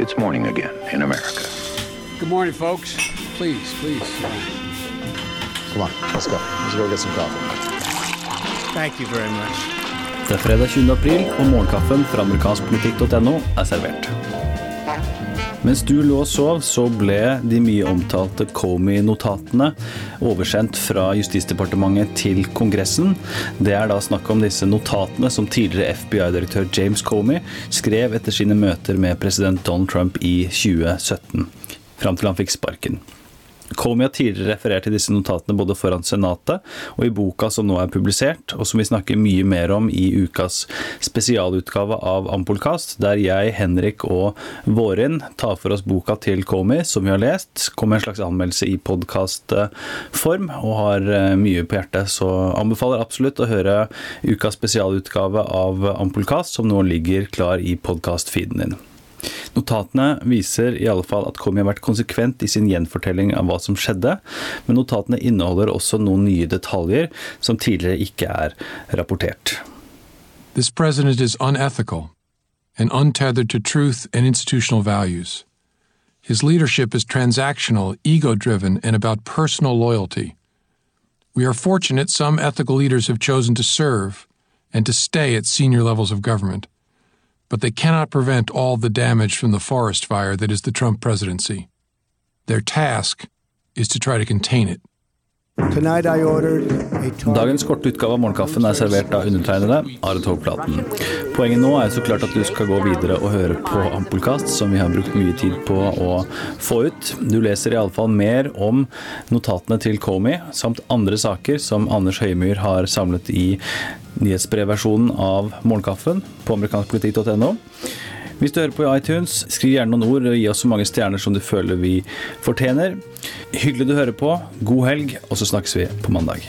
It's morning again in America. Good morning, folks. Please, please. Come on, let's go. Let's go get some coffee. Thank you very much. Det er fredag 20. april, og morgenkaffen fra amerikanskpolitikk.no er servert. Mens du lå og sov, så ble de mye omtalte Comey-notatene oversendt fra Justisdepartementet til Kongressen. Det er da snakk om disse notatene som tidligere FBI-direktør James Comey skrev etter sine møter med president Donald Trump i 2017, fram til han fikk sparken. Comey har tidligere referert til disse notatene både foran Senatet og i boka som nå er publisert, og som vi snakker mye mer om i ukas spesialutgave av Ampolkast, der jeg, Henrik og Vårin tar for oss boka til Comey, som vi har lest. Kom med en slags anmeldelse i podkastform, og har eh, mye på hjertet, så anbefaler absolutt å høre ukas spesialutgave av Ampolkast, som nå ligger klar i podkastfeeden din. Notatene viser i alle fall at Comey har vært konsekvent i sin gjenfortelling av hva som skjedde, men notatene inneholder også noen nye detaljer som tidligere ikke er rapportert. This president is unethical and untethered to truth and institutional values. His leadership is transactional, ego driven, and about personal loyalty. We are fortunate some ethical leaders have chosen to serve and to stay at senior levels of government but they cannot prevent all the damage from the forest fire that is the Trump presidency. Their task is to try to contain it. Tonight I ordered a Dagens korte utgave av Morgenkaffen er servert av undertegnede Are Togplaten. Poenget nå er så klart at du skal gå videre og høre på Ampolkast, som vi har brukt mye tid på å få ut. Du leser i alle fall mer om notatene til Comey, samt andre saker som Anders Høymyr har samlet i nyhetsbrevversjonen av Morgenkaffen på amerikanskpolitikk.no. Hvis du hører på iTunes, skriv gjerne noen ord og gi oss så mange stjerner som du føler vi fortjener. Hyggelig du hører på. God helg, og så snakkes vi på mandag.